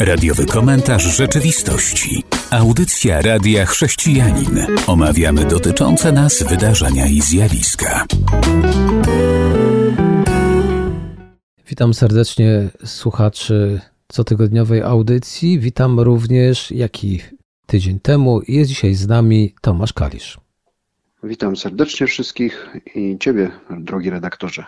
Radiowy komentarz rzeczywistości. Audycja Radia Chrześcijanin. Omawiamy dotyczące nas wydarzenia i zjawiska. Witam serdecznie słuchaczy cotygodniowej audycji. Witam również, jak i tydzień temu, jest dzisiaj z nami Tomasz Kalisz. Witam serdecznie wszystkich i Ciebie, drogi redaktorze.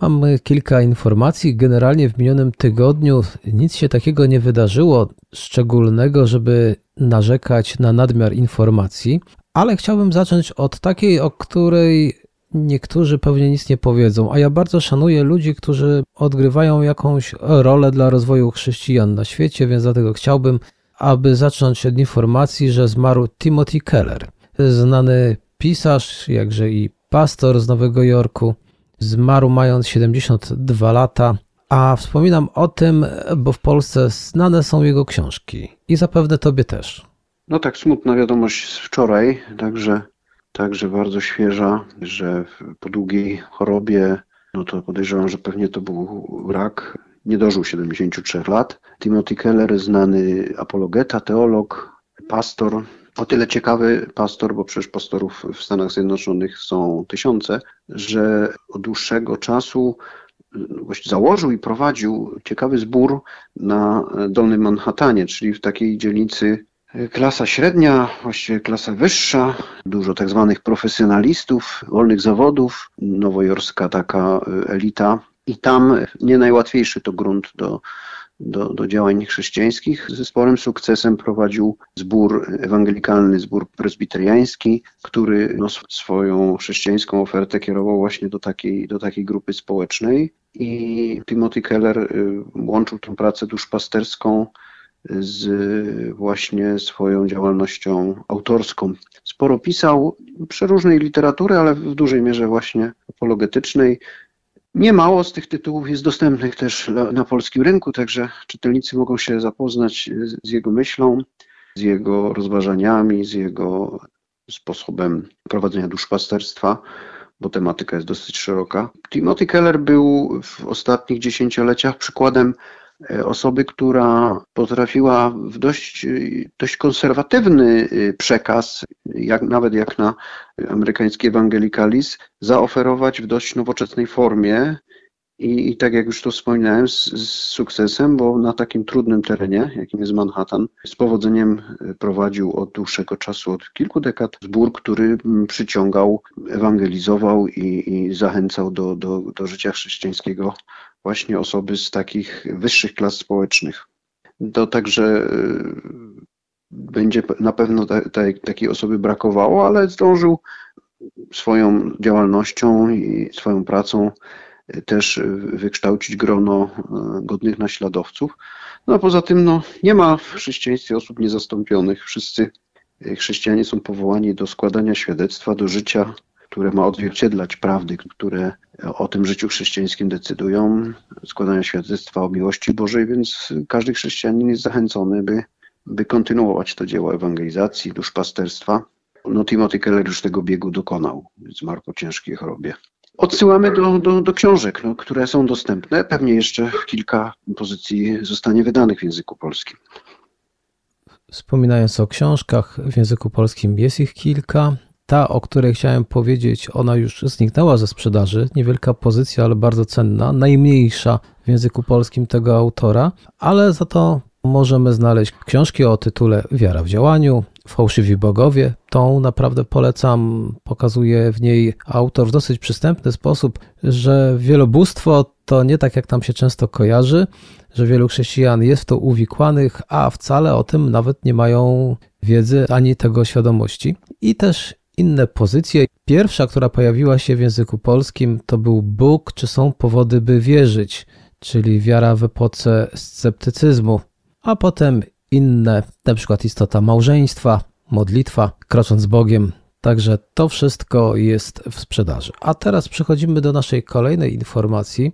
Mam kilka informacji. Generalnie w minionym tygodniu nic się takiego nie wydarzyło szczególnego, żeby narzekać na nadmiar informacji, ale chciałbym zacząć od takiej, o której niektórzy pewnie nic nie powiedzą, a ja bardzo szanuję ludzi, którzy odgrywają jakąś rolę dla rozwoju chrześcijan na świecie, więc dlatego chciałbym, aby zacząć od informacji, że zmarł Timothy Keller, znany pisarz, jakże i pastor z Nowego Jorku. Zmarł mając 72 lata, a wspominam o tym, bo w Polsce znane są jego książki i zapewne tobie też. No tak, smutna wiadomość z wczoraj, także, także bardzo świeża, że po długiej chorobie, no to podejrzewam, że pewnie to był rak, nie dożył 73 lat. Timothy Keller, znany apologeta, teolog, pastor, o tyle ciekawy pastor, bo przecież pastorów w Stanach Zjednoczonych są tysiące, że od dłuższego czasu właściwie założył i prowadził ciekawy zbór na Dolnym Manhattanie, czyli w takiej dzielnicy klasa średnia, właściwie klasa wyższa, dużo tak zwanych profesjonalistów, wolnych zawodów, nowojorska taka elita. I tam nie najłatwiejszy to grunt do do, do działań chrześcijańskich. Ze sporym sukcesem prowadził zbór ewangelikalny, zbór prezbiteriański, który no, swoją chrześcijańską ofertę kierował właśnie do takiej, do takiej grupy społecznej. I Timothy Keller y, łączył tę pracę duszpasterską z właśnie swoją działalnością autorską. Sporo pisał przeróżnej literatury, ale w dużej mierze właśnie apologetycznej. Niemało z tych tytułów jest dostępnych też na polskim rynku, także czytelnicy mogą się zapoznać z jego myślą, z jego rozważaniami, z jego sposobem prowadzenia duszpasterstwa, bo tematyka jest dosyć szeroka. Timothy Keller był w ostatnich dziesięcioleciach przykładem E, osoby, która potrafiła w dość, dość konserwatywny y, przekaz, jak, nawet jak na amerykański ewangelikalizm, zaoferować w dość nowoczesnej formie i, i tak jak już to wspominałem, z, z, sukcesem, bo na takim trudnym terenie, jakim jest Manhattan, z powodzeniem prowadził od dłuższego czasu, od kilku dekad, zbór, który mm, przyciągał, ewangelizował i, i zachęcał do, do, do życia chrześcijańskiego właśnie osoby z takich wyższych klas społecznych. To także y, będzie na pewno takiej osoby brakowało, ale zdążył swoją działalnością i swoją pracą y, też wykształcić grono y, godnych naśladowców. No a poza tym no, nie ma w chrześcijaństwie osób niezastąpionych. Wszyscy chrześcijanie są powołani do składania świadectwa, do życia które ma odzwierciedlać prawdy, które o tym życiu chrześcijańskim decydują, składają świadectwa o miłości Bożej, więc każdy chrześcijanin jest zachęcony, by, by kontynuować to dzieło ewangelizacji, duszpasterstwa. No Timothy Keller już tego biegu dokonał, zmarł po ciężkiej chorobie. Odsyłamy do, do, do książek, no, które są dostępne. Pewnie jeszcze kilka pozycji zostanie wydanych w języku polskim. Wspominając o książkach, w języku polskim jest ich kilka. Ta, o której chciałem powiedzieć, ona już zniknęła ze sprzedaży. Niewielka pozycja, ale bardzo cenna. Najmniejsza w języku polskim tego autora, ale za to możemy znaleźć książki o tytule Wiara w działaniu, Fałszywi bogowie. Tą naprawdę polecam. Pokazuje w niej autor w dosyć przystępny sposób, że wielobóstwo to nie tak jak tam się często kojarzy, że wielu chrześcijan jest to uwikłanych, a wcale o tym nawet nie mają wiedzy ani tego świadomości. I też inne pozycje. Pierwsza, która pojawiła się w języku polskim, to był Bóg, czy są powody, by wierzyć, czyli wiara w epoce sceptycyzmu, a potem inne, na przykład istota małżeństwa, modlitwa, krocząc z Bogiem. Także to wszystko jest w sprzedaży. A teraz przechodzimy do naszej kolejnej informacji.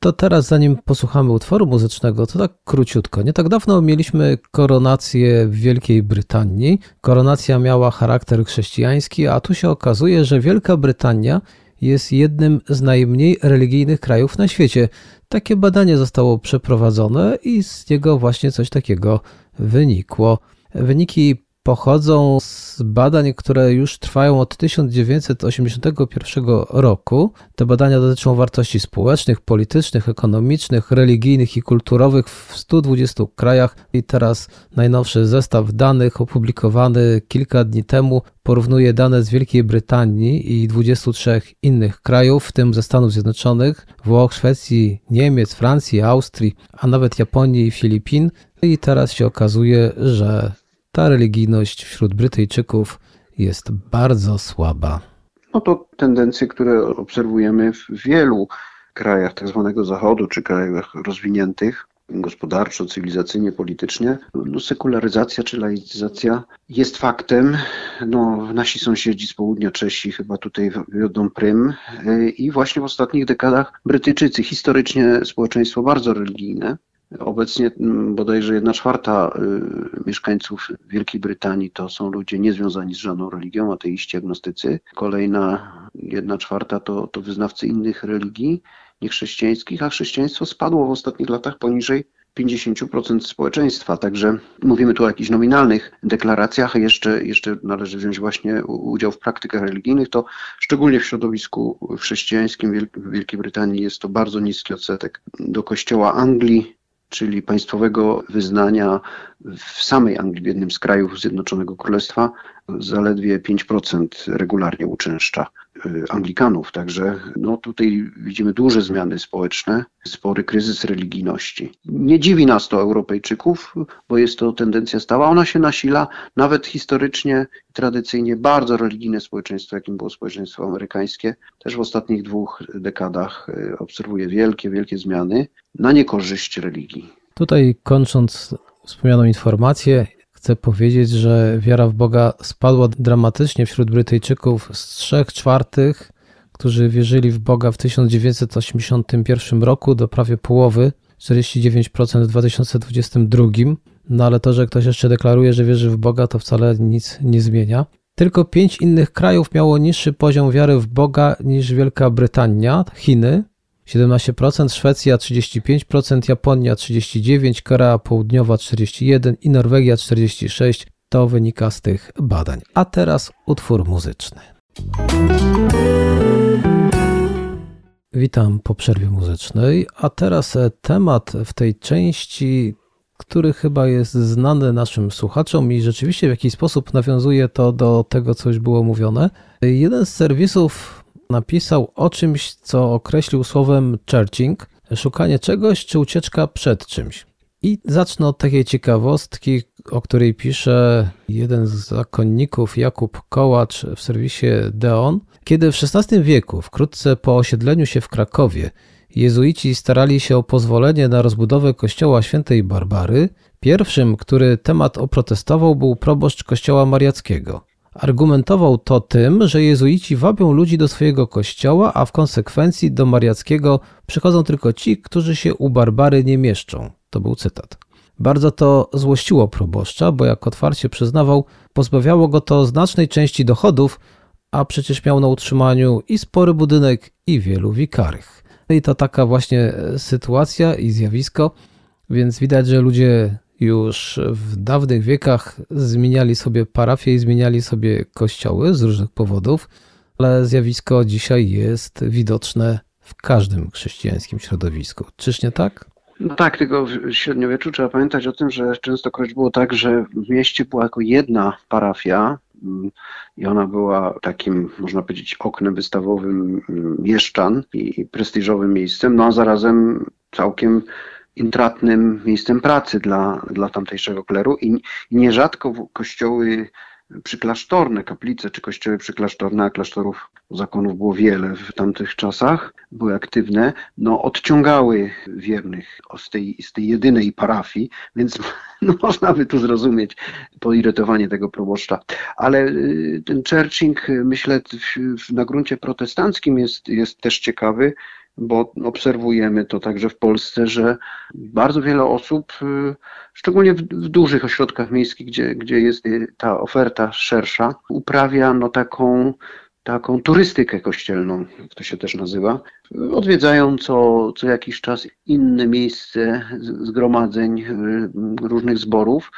To teraz, zanim posłuchamy utworu muzycznego, to tak króciutko. Nie tak dawno mieliśmy koronację w Wielkiej Brytanii. Koronacja miała charakter chrześcijański, a tu się okazuje, że Wielka Brytania jest jednym z najmniej religijnych krajów na świecie. takie badanie zostało przeprowadzone i z niego właśnie coś takiego wynikło. Wyniki pochodzą z badań, które już trwają od 1981 roku. Te badania dotyczą wartości społecznych, politycznych, ekonomicznych, religijnych i kulturowych w 120 krajach. I teraz najnowszy zestaw danych opublikowany kilka dni temu porównuje dane z Wielkiej Brytanii i 23 innych krajów, w tym ze Stanów Zjednoczonych, Włoch, Szwecji, Niemiec, Francji, Austrii, a nawet Japonii i Filipin. I teraz się okazuje, że ta religijność wśród Brytyjczyków jest bardzo słaba. No to tendencje, które obserwujemy w wielu krajach tzw. Tak Zachodu czy krajach rozwiniętych gospodarczo, cywilizacyjnie, politycznie. No, sekularyzacja czy laicyzacja jest faktem. No, nasi sąsiedzi z południa, Czesi chyba tutaj wiodą prym i właśnie w ostatnich dekadach Brytyjczycy, historycznie społeczeństwo bardzo religijne, Obecnie mm, bodajże jedna czwarta y, mieszkańców Wielkiej Brytanii to są ludzie niezwiązani z żadną religią, ateiści, agnostycy. Kolejna jedna czwarta to, to wyznawcy innych religii niechrześcijańskich, a chrześcijaństwo spadło w ostatnich latach poniżej 50% społeczeństwa. Także mówimy tu o jakichś nominalnych deklaracjach, jeszcze, jeszcze należy wziąć właśnie udział w praktykach religijnych. To szczególnie w środowisku chrześcijańskim w Wielkiej Brytanii jest to bardzo niski odsetek. Do kościoła Anglii czyli państwowego wyznania w samej Anglii, w jednym z krajów Zjednoczonego Królestwa, zaledwie 5% regularnie uczęszcza Anglikanów. Także no, tutaj widzimy duże zmiany społeczne, spory kryzys religijności. Nie dziwi nas to Europejczyków, bo jest to tendencja stała. Ona się nasila nawet historycznie, tradycyjnie bardzo religijne społeczeństwo, jakim było społeczeństwo amerykańskie, też w ostatnich dwóch dekadach y, obserwuje wielkie, wielkie zmiany na niekorzyść religii. Tutaj kończąc wspomnianą informację, chcę powiedzieć, że wiara w Boga spadła dramatycznie wśród Brytyjczyków z 3 czwartych, którzy wierzyli w Boga w 1981 roku do prawie połowy, 49% w 2022. No ale to, że ktoś jeszcze deklaruje, że wierzy w Boga, to wcale nic nie zmienia. Tylko pięć innych krajów miało niższy poziom wiary w Boga niż Wielka Brytania, Chiny 17%, Szwecja 35%, Japonia 39%, Korea Południowa 41% i Norwegia 46%. To wynika z tych badań. A teraz utwór muzyczny. Witam po przerwie muzycznej, a teraz e, temat w tej części, który chyba jest znany naszym słuchaczom i rzeczywiście w jakiś sposób nawiązuje to do tego, co już było mówione. Jeden z serwisów napisał o czymś, co określił słowem searching, szukanie czegoś czy ucieczka przed czymś. I zacznę od takiej ciekawostki, o której pisze jeden z zakonników, Jakub Kołacz w serwisie Deon. Kiedy w XVI wieku, wkrótce po osiedleniu się w Krakowie, jezuici starali się o pozwolenie na rozbudowę kościoła świętej Barbary, pierwszym, który temat oprotestował, był proboszcz kościoła mariackiego. Argumentował to tym, że jezuici wabią ludzi do swojego kościoła, a w konsekwencji do mariackiego przychodzą tylko ci, którzy się u Barbary nie mieszczą. To był cytat. Bardzo to złościło proboszcza, bo jak otwarcie przyznawał, pozbawiało go to znacznej części dochodów, a przecież miał na utrzymaniu i spory budynek, i wielu wikarych. No I to taka właśnie sytuacja i zjawisko, więc widać, że ludzie już w dawnych wiekach zmieniali sobie parafie i zmieniali sobie kościoły z różnych powodów, ale zjawisko dzisiaj jest widoczne w każdym chrześcijańskim środowisku. Czyż nie tak? No tak, tylko w średniowieczu trzeba pamiętać o tym, że częstokroć było tak, że w mieście była jako jedna parafia mm, i ona była takim, można powiedzieć, oknem wystawowym mm, mieszczan i prestiżowym miejscem, no a zarazem całkiem intratnym miejscem pracy dla, dla tamtejszego kleru i, nierzadko kościoły przyklasztorne, kaplice czy kościoły przyklasztorne, a klasztorów zakonów było wiele w tamtych czasach, były aktywne, no odciągały wiernych z tej, z tej jedynej parafii, więc no, można by tu zrozumieć poirytowanie tego proboszcza. Ale y, ten churching, myślę, w, na gruncie protestanckim jest, jest też ciekawy, bo obserwujemy to także w Polsce, że bardzo wiele osób, y, szczególnie w, w, dużych ośrodkach miejskich, gdzie, gdzie jest ta oferta szersza, uprawia no taką taką turystykę kościelną, jak to się też nazywa. Odwiedzają co, co jakiś czas inne miejsce zgromadzeń y, różnych zborów,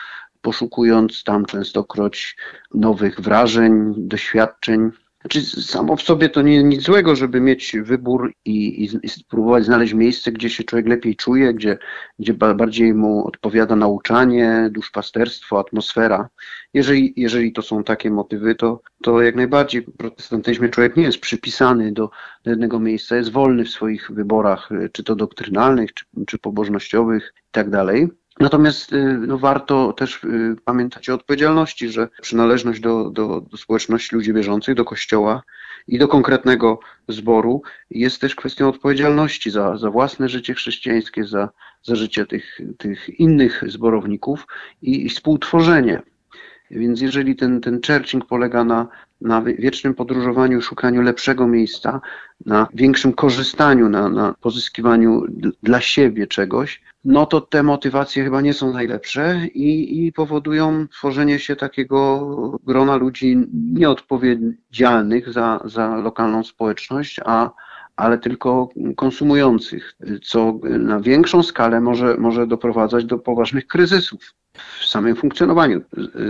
poszukując tam częstokroć nowych wrażeń, doświadczeń. Znaczy, samo w sobie to nie nic złego, żeby mieć wybór i, i, i, spróbować znaleźć miejsce, gdzie się człowiek lepiej czuje, gdzie, gdzie bardziej mu odpowiada nauczanie, duszpasterstwo, atmosfera. Jeżeli, jeżeli to są takie motywy, to, to jak najbardziej w protestantyzmie człowiek nie jest przypisany do, do jednego miejsca, jest wolny w swoich wyborach, czy to doktrynalnych, czy, czy pobożnościowych i tak. Natomiast y, no, warto też y, pamiętać o odpowiedzialności, że przynależność do, do, do społeczności ludzi wierzących, do kościoła i do konkretnego zboru jest też kwestią odpowiedzialności za, za własne życie chrześcijańskie, za, za życie tych, tych innych zborowników i, i współtworzenie. Więc jeżeli ten, ten churching polega na, na wiecznym podróżowaniu, szukaniu lepszego miejsca, na większym korzystaniu, na, na pozyskiwaniu dla siebie czegoś, no to te motywacje chyba nie są najlepsze i, i powodują tworzenie się takiego grona ludzi nieodpowiedzialnych za, za lokalną społeczność, a ale tylko konsumujących, co na większą skalę może, może doprowadzać do poważnych kryzysów w samym funkcjonowaniu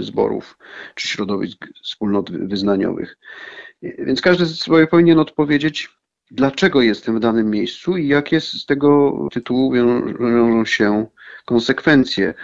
zborów czy środowisk wspólnot wyznaniowych. Więc każdy sobie powinien odpowiedzieć, dlaczego jestem w danym miejscu i jakie z tego tytułu wiążą się konsekwencje.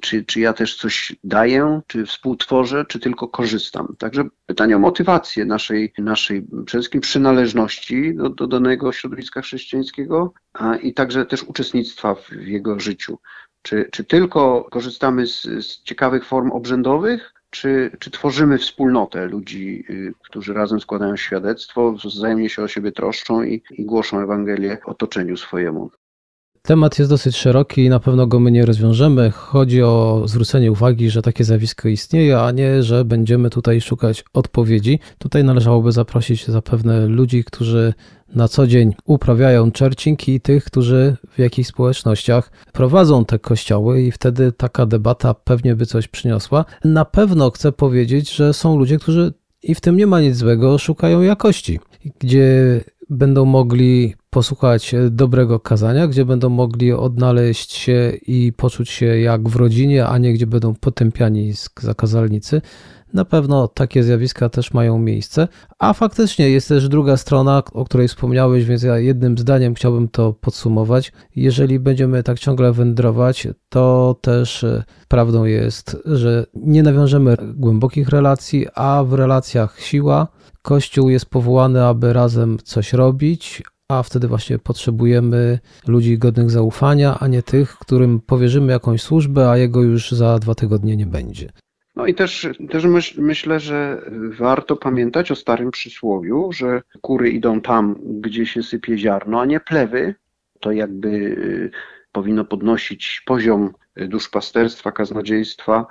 Czy, czy ja też coś daję, czy współtworzę, czy tylko korzystam. Także pytanie o motywację naszej, naszej przede wszystkim przynależności do, do danego środowiska chrześcijańskiego, a i także też uczestnictwa w jego życiu. Czy, czy tylko korzystamy z, z ciekawych form obrzędowych, czy, czy tworzymy wspólnotę ludzi, y, którzy razem składają świadectwo, wzajemnie się o siebie troszczą i, i głoszą Ewangelię otoczeniu swojemu. Temat jest dosyć szeroki i na pewno go my nie rozwiążemy. Chodzi o zwrócenie uwagi, że takie zjawisko istnieje, a nie, że będziemy tutaj szukać odpowiedzi. Tutaj należałoby zaprosić zapewne ludzi, którzy na co dzień uprawiają churching i tych, którzy w jakichś społecznościach prowadzą te kościoły i wtedy taka debata pewnie by coś przyniosła. Na pewno chcę powiedzieć, że są ludzie, którzy i w tym nie ma nic złego, szukają jakości, gdzie będą mogli posłuchać dobrego kazania, gdzie będą mogli odnaleźć się i poczuć się jak w rodzinie, a nie gdzie będą potępiani zakazalnicy. Na pewno takie zjawiska też mają miejsce, a faktycznie jest też druga strona, o której wspomniałeś, więc ja jednym zdaniem chciałbym to podsumować. Jeżeli będziemy tak ciągle wędrować, to też e, prawdą jest, że nie nawiążemy głębokich relacji, a w relacjach siła. Kościół jest powołany, aby razem coś robić, a wtedy właśnie potrzebujemy ludzi godnych zaufania, a nie tych, którym powierzymy jakąś służbę, a jego już za dwa tygodnie nie będzie. No i też, też myśl, myślę, że warto pamiętać o starym przysłowiu, że kury idą tam, gdzie się sypie ziarno, a nie plewy. To jakby y, powinno podnosić poziom duszpasterstwa, kaznodziejstwa,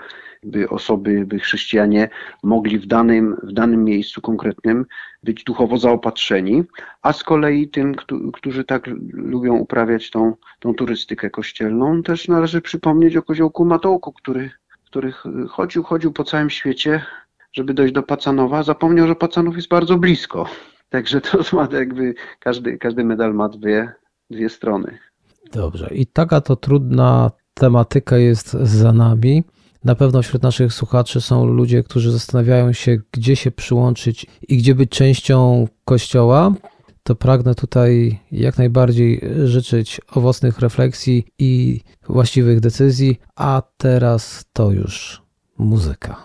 by osoby, by chrześcijanie mogli w danym, w danym miejscu konkretnym być duchowo zaopatrzeni, a z kolei tym, którzy tak lubią uprawiać tą, tą turystykę kościelną, też należy przypomnieć o koziołku Matołku, który których chodził, chodził po całym świecie, żeby dojść do Pacanowa, zapomniał, że Pacanów jest bardzo blisko. Także to ma jakby każdy, każdy medal ma dwie, dwie strony. Dobrze. I taka to trudna tematyka jest za nami. Na pewno wśród naszych słuchaczy są ludzie, którzy zastanawiają się, gdzie się przyłączyć i gdzie być częścią Kościoła. To pragnę tutaj jak najbardziej życzyć owocnych refleksji i właściwych decyzji, a teraz to już muzyka.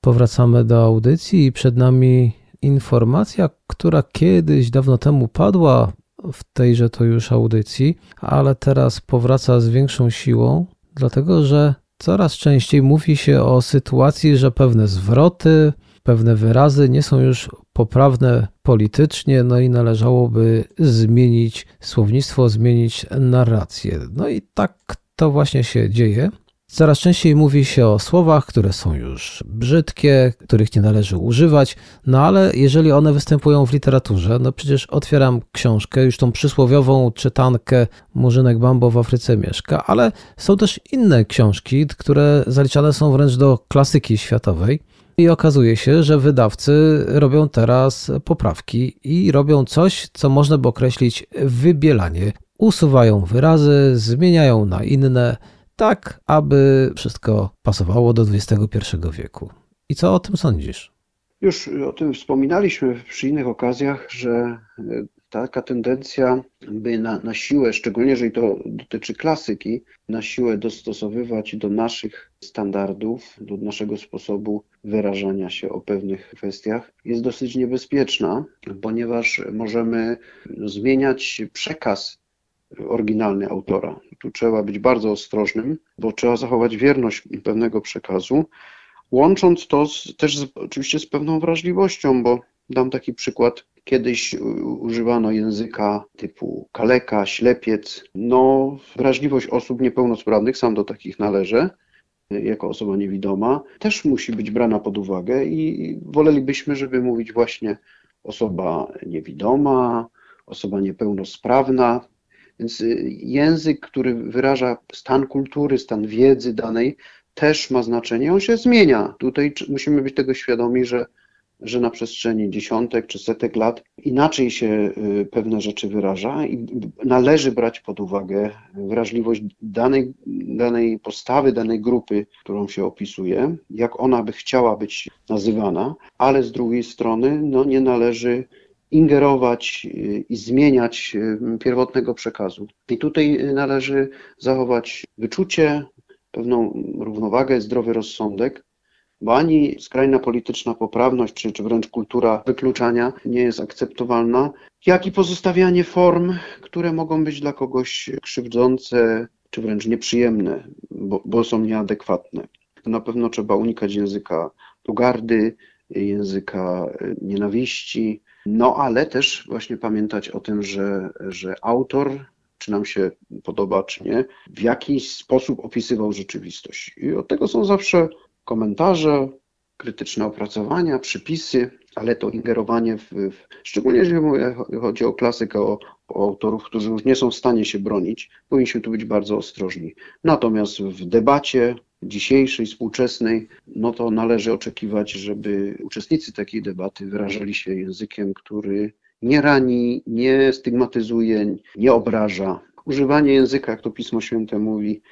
Powracamy do audycji i przed nami informacja, która kiedyś dawno temu padła w tejże to już audycji, ale teraz powraca z większą siłą, dlatego że coraz częściej mówi się o sytuacji, że pewne zwroty, pewne wyrazy nie są już poprawne politycznie, no i należałoby zmienić słownictwo, zmienić narrację. No i tak to właśnie się dzieje. Coraz częściej mówi się o słowach, które są już brzydkie, których nie należy używać, no ale jeżeli one występują w literaturze, no przecież otwieram książkę, już tą przysłowiową czytankę Murzynek Bambo w Afryce mieszka, ale są też inne książki, które zaliczane są wręcz do klasyki światowej. I okazuje się, że wydawcy robią teraz poprawki i robią coś, co można by określić wybielanie. Usuwają wyrazy, zmieniają na inne, tak aby wszystko pasowało do XXI wieku. I co o tym sądzisz? Już o tym wspominaliśmy przy innych okazjach, że taka tendencja, by na, na siłę, szczególnie jeżeli to dotyczy klasyki, na siłę dostosowywać do naszych standardów, do naszego sposobu wyrażania się o pewnych kwestiach, jest dosyć niebezpieczna, ponieważ możemy zmieniać przekaz oryginalny autora. Tu trzeba być bardzo ostrożnym, bo trzeba zachować wierność pewnego przekazu, łącząc to z, też z, oczywiście z pewną wrażliwością, bo dam taki przykład. Kiedyś używano języka typu kaleka, ślepiec. No, wrażliwość osób niepełnosprawnych, sam do takich należę, jako osoba niewidoma, też musi być brana pod uwagę i wolelibyśmy, żeby mówić właśnie osoba niewidoma, osoba niepełnosprawna. Więc język, który wyraża stan kultury, stan wiedzy danej, też ma znaczenie. On się zmienia. Tutaj musimy być tego świadomi, że że na przestrzeni dziesiątek czy setek lat inaczej się y, pewne rzeczy wyraża i należy brać pod uwagę wrażliwość danej, danej postawy, danej grupy, którą się opisuje, jak ona by chciała być nazywana, ale z drugiej strony no, nie należy ingerować y, i zmieniać y, pierwotnego przekazu. I tutaj należy zachować wyczucie, pewną równowagę, zdrowy rozsądek, bo ani skrajna polityczna poprawność, czy, czy wręcz kultura wykluczania nie jest akceptowalna, jak i pozostawianie form, które mogą być dla kogoś krzywdzące, czy wręcz nieprzyjemne, bo, bo są nieadekwatne. Na pewno trzeba unikać języka pogardy, języka nienawiści, no ale też właśnie pamiętać o tym, że, że autor, czy nam się podoba, czy nie, w jakiś sposób opisywał rzeczywistość. I od tego są zawsze komentarze, krytyczne opracowania, przypisy, ale to ingerowanie, w, w, szczególnie jeżeli chodzi o klasykę, o, o, autorów, którzy już nie są w stanie się bronić, powinniśmy tu być bardzo ostrożni. Natomiast w debacie dzisiejszej, współczesnej, no to należy oczekiwać, żeby uczestnicy takiej debaty wyrażali się językiem, który nie rani, nie stygmatyzuje, nie obraża. Używanie języka, jak to Pismo Święte mówi,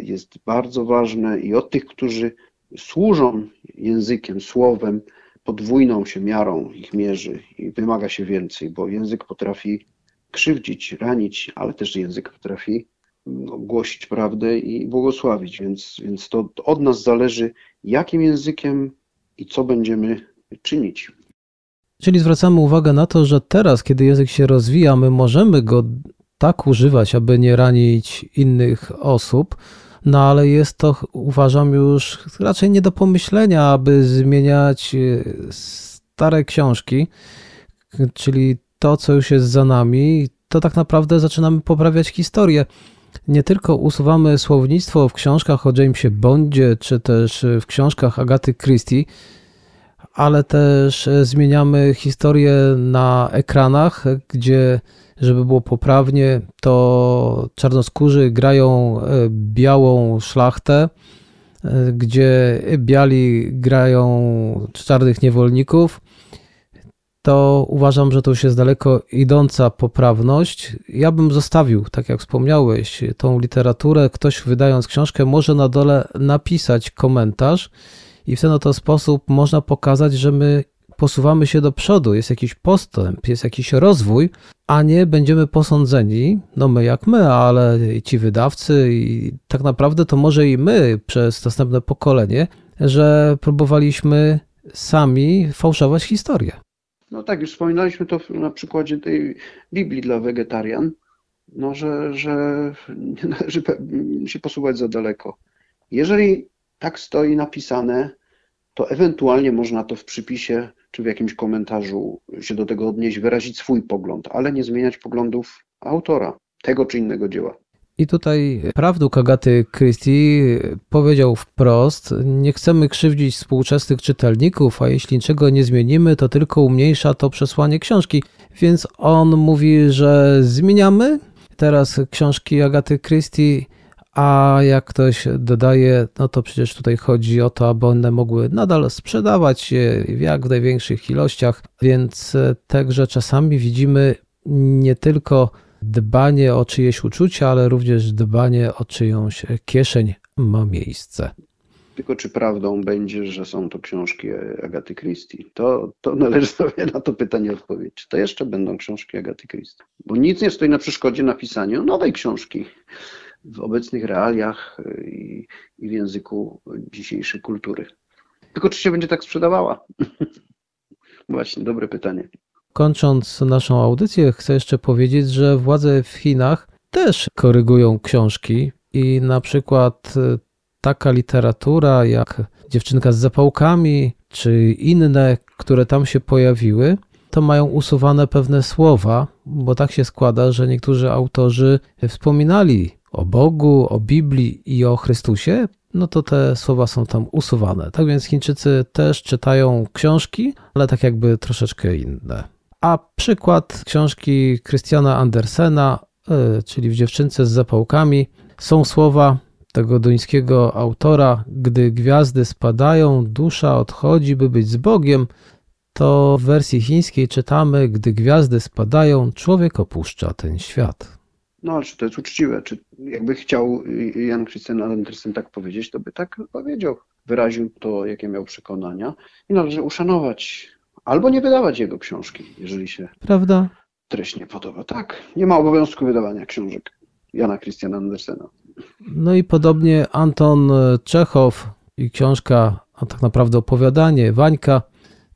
jest bardzo ważne i od tych, którzy służą językiem, słowem, podwójną się miarą ich mierzy i wymaga się więcej, bo język potrafi krzywdzić, ranić, ale też język potrafi głosić prawdę i błogosławić, więc, więc to od nas zależy, jakim językiem i co będziemy czynić. Czyli zwracamy uwagę na to, że teraz, kiedy język się rozwija, my możemy go tak używać, aby nie ranić innych osób, no ale jest to, uważam, już raczej nie do pomyślenia, aby zmieniać e, stare książki, czyli to, co już jest za nami, to tak naprawdę zaczynamy poprawiać historię. Nie tylko usuwamy słownictwo w książkach o Jamesie Bondzie, czy też w książkach Agaty Christie, ale też zmieniamy historię na ekranach, gdzie żeby było poprawnie, to czarnoskórzy grają e, białą szlachtę, e, gdzie biali grają czarnych niewolników, to uważam, że to już jest daleko idąca poprawność. Ja bym zostawił, tak jak wspomniałeś, tą literaturę. Ktoś wydając książkę może na dole napisać komentarz i w ten oto sposób można pokazać, że my posuwamy się do przodu, jest jakiś postęp, jest jakiś rozwój, a nie będziemy posądzeni, no my jak my, ale ci wydawcy i tak naprawdę to może i my przez następne pokolenie, że próbowaliśmy sami fałszować historię. No tak, już wspominaliśmy to na przykładzie tej Biblii dla wegetarian, no, że, że nie należy się posuwać za daleko. Jeżeli tak stoi napisane, to ewentualnie można to w przypisie czy w jakimś komentarzu się do tego odnieść, wyrazić swój pogląd, ale nie zmieniać poglądów autora tego czy innego dzieła. I tutaj prawduk Agaty Christie powiedział wprost: Nie chcemy krzywdzić współczesnych czytelników, a jeśli niczego nie zmienimy, to tylko umniejsza to przesłanie książki. Więc on mówi, że zmieniamy teraz książki Agaty Christie, a jak ktoś dodaje, no to przecież tutaj chodzi o to, aby one mogły nadal sprzedawać się jak w największych ilościach, więc także czasami widzimy nie tylko dbanie o czyjeś uczucia, ale również dbanie o czyjąś kieszeń ma miejsce. Tylko czy prawdą będzie, że są to książki Agaty Christie? To, to należy sobie na to pytanie odpowiedzieć. Czy to jeszcze będą książki Agaty Christie? Bo nic nie stoi na przeszkodzie napisaniu nowej książki w obecnych realiach i, i w języku dzisiejszej kultury. Tylko czy się będzie tak sprzedawała? Właśnie, dobre pytanie. Kończąc naszą audycję, chcę jeszcze powiedzieć, że władze w Chinach też korygują książki i na przykład e, taka literatura jak Dziewczynka z zapałkami czy inne, które tam się pojawiły, to mają usuwane pewne słowa, bo tak się składa, że niektórzy autorzy wspominali o Bogu, o Biblii i o Chrystusie, no to te słowa są tam usuwane. Tak więc Chińczycy też czytają książki, ale tak jakby troszeczkę inne. A przykład książki Christiana Andersena, e, czyli w dziewczynce z zapałkami, są słowa tego duńskiego autora: Gdy gwiazdy spadają, dusza odchodzi, by być z Bogiem. To w wersji chińskiej czytamy: Gdy gwiazdy spadają, człowiek opuszcza ten świat. No, ale czy to jest uczciwe? Czy jakby chciał Jan Christian Andersen tak powiedzieć, to by tak powiedział. Wyraził to, jakie miał przekonania i należy uszanować albo nie wydawać jego książki, jeżeli się Prawda? treść nie podoba. Tak, nie ma obowiązku wydawania książek Jana Christiana Andersena. No i podobnie Anton Czechow i książka, a tak naprawdę opowiadanie Wańka.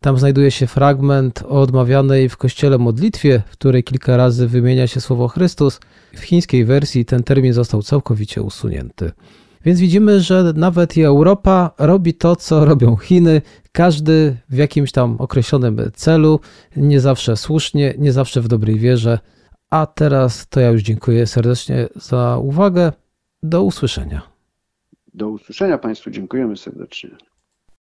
Tam znajduje się fragment o odmawianej w kościele modlitwie, w której kilka razy wymienia się słowo Chrystus. W chińskiej wersji ten termin został całkowicie usunięty. Więc widzimy, że nawet i Europa robi to, co robią Chiny, każdy w jakimś tam określonym celu, nie zawsze słusznie, nie zawsze w dobrej wierze. A teraz to ja już dziękuję serdecznie za uwagę. Do usłyszenia. Do usłyszenia Państwu, dziękujemy serdecznie.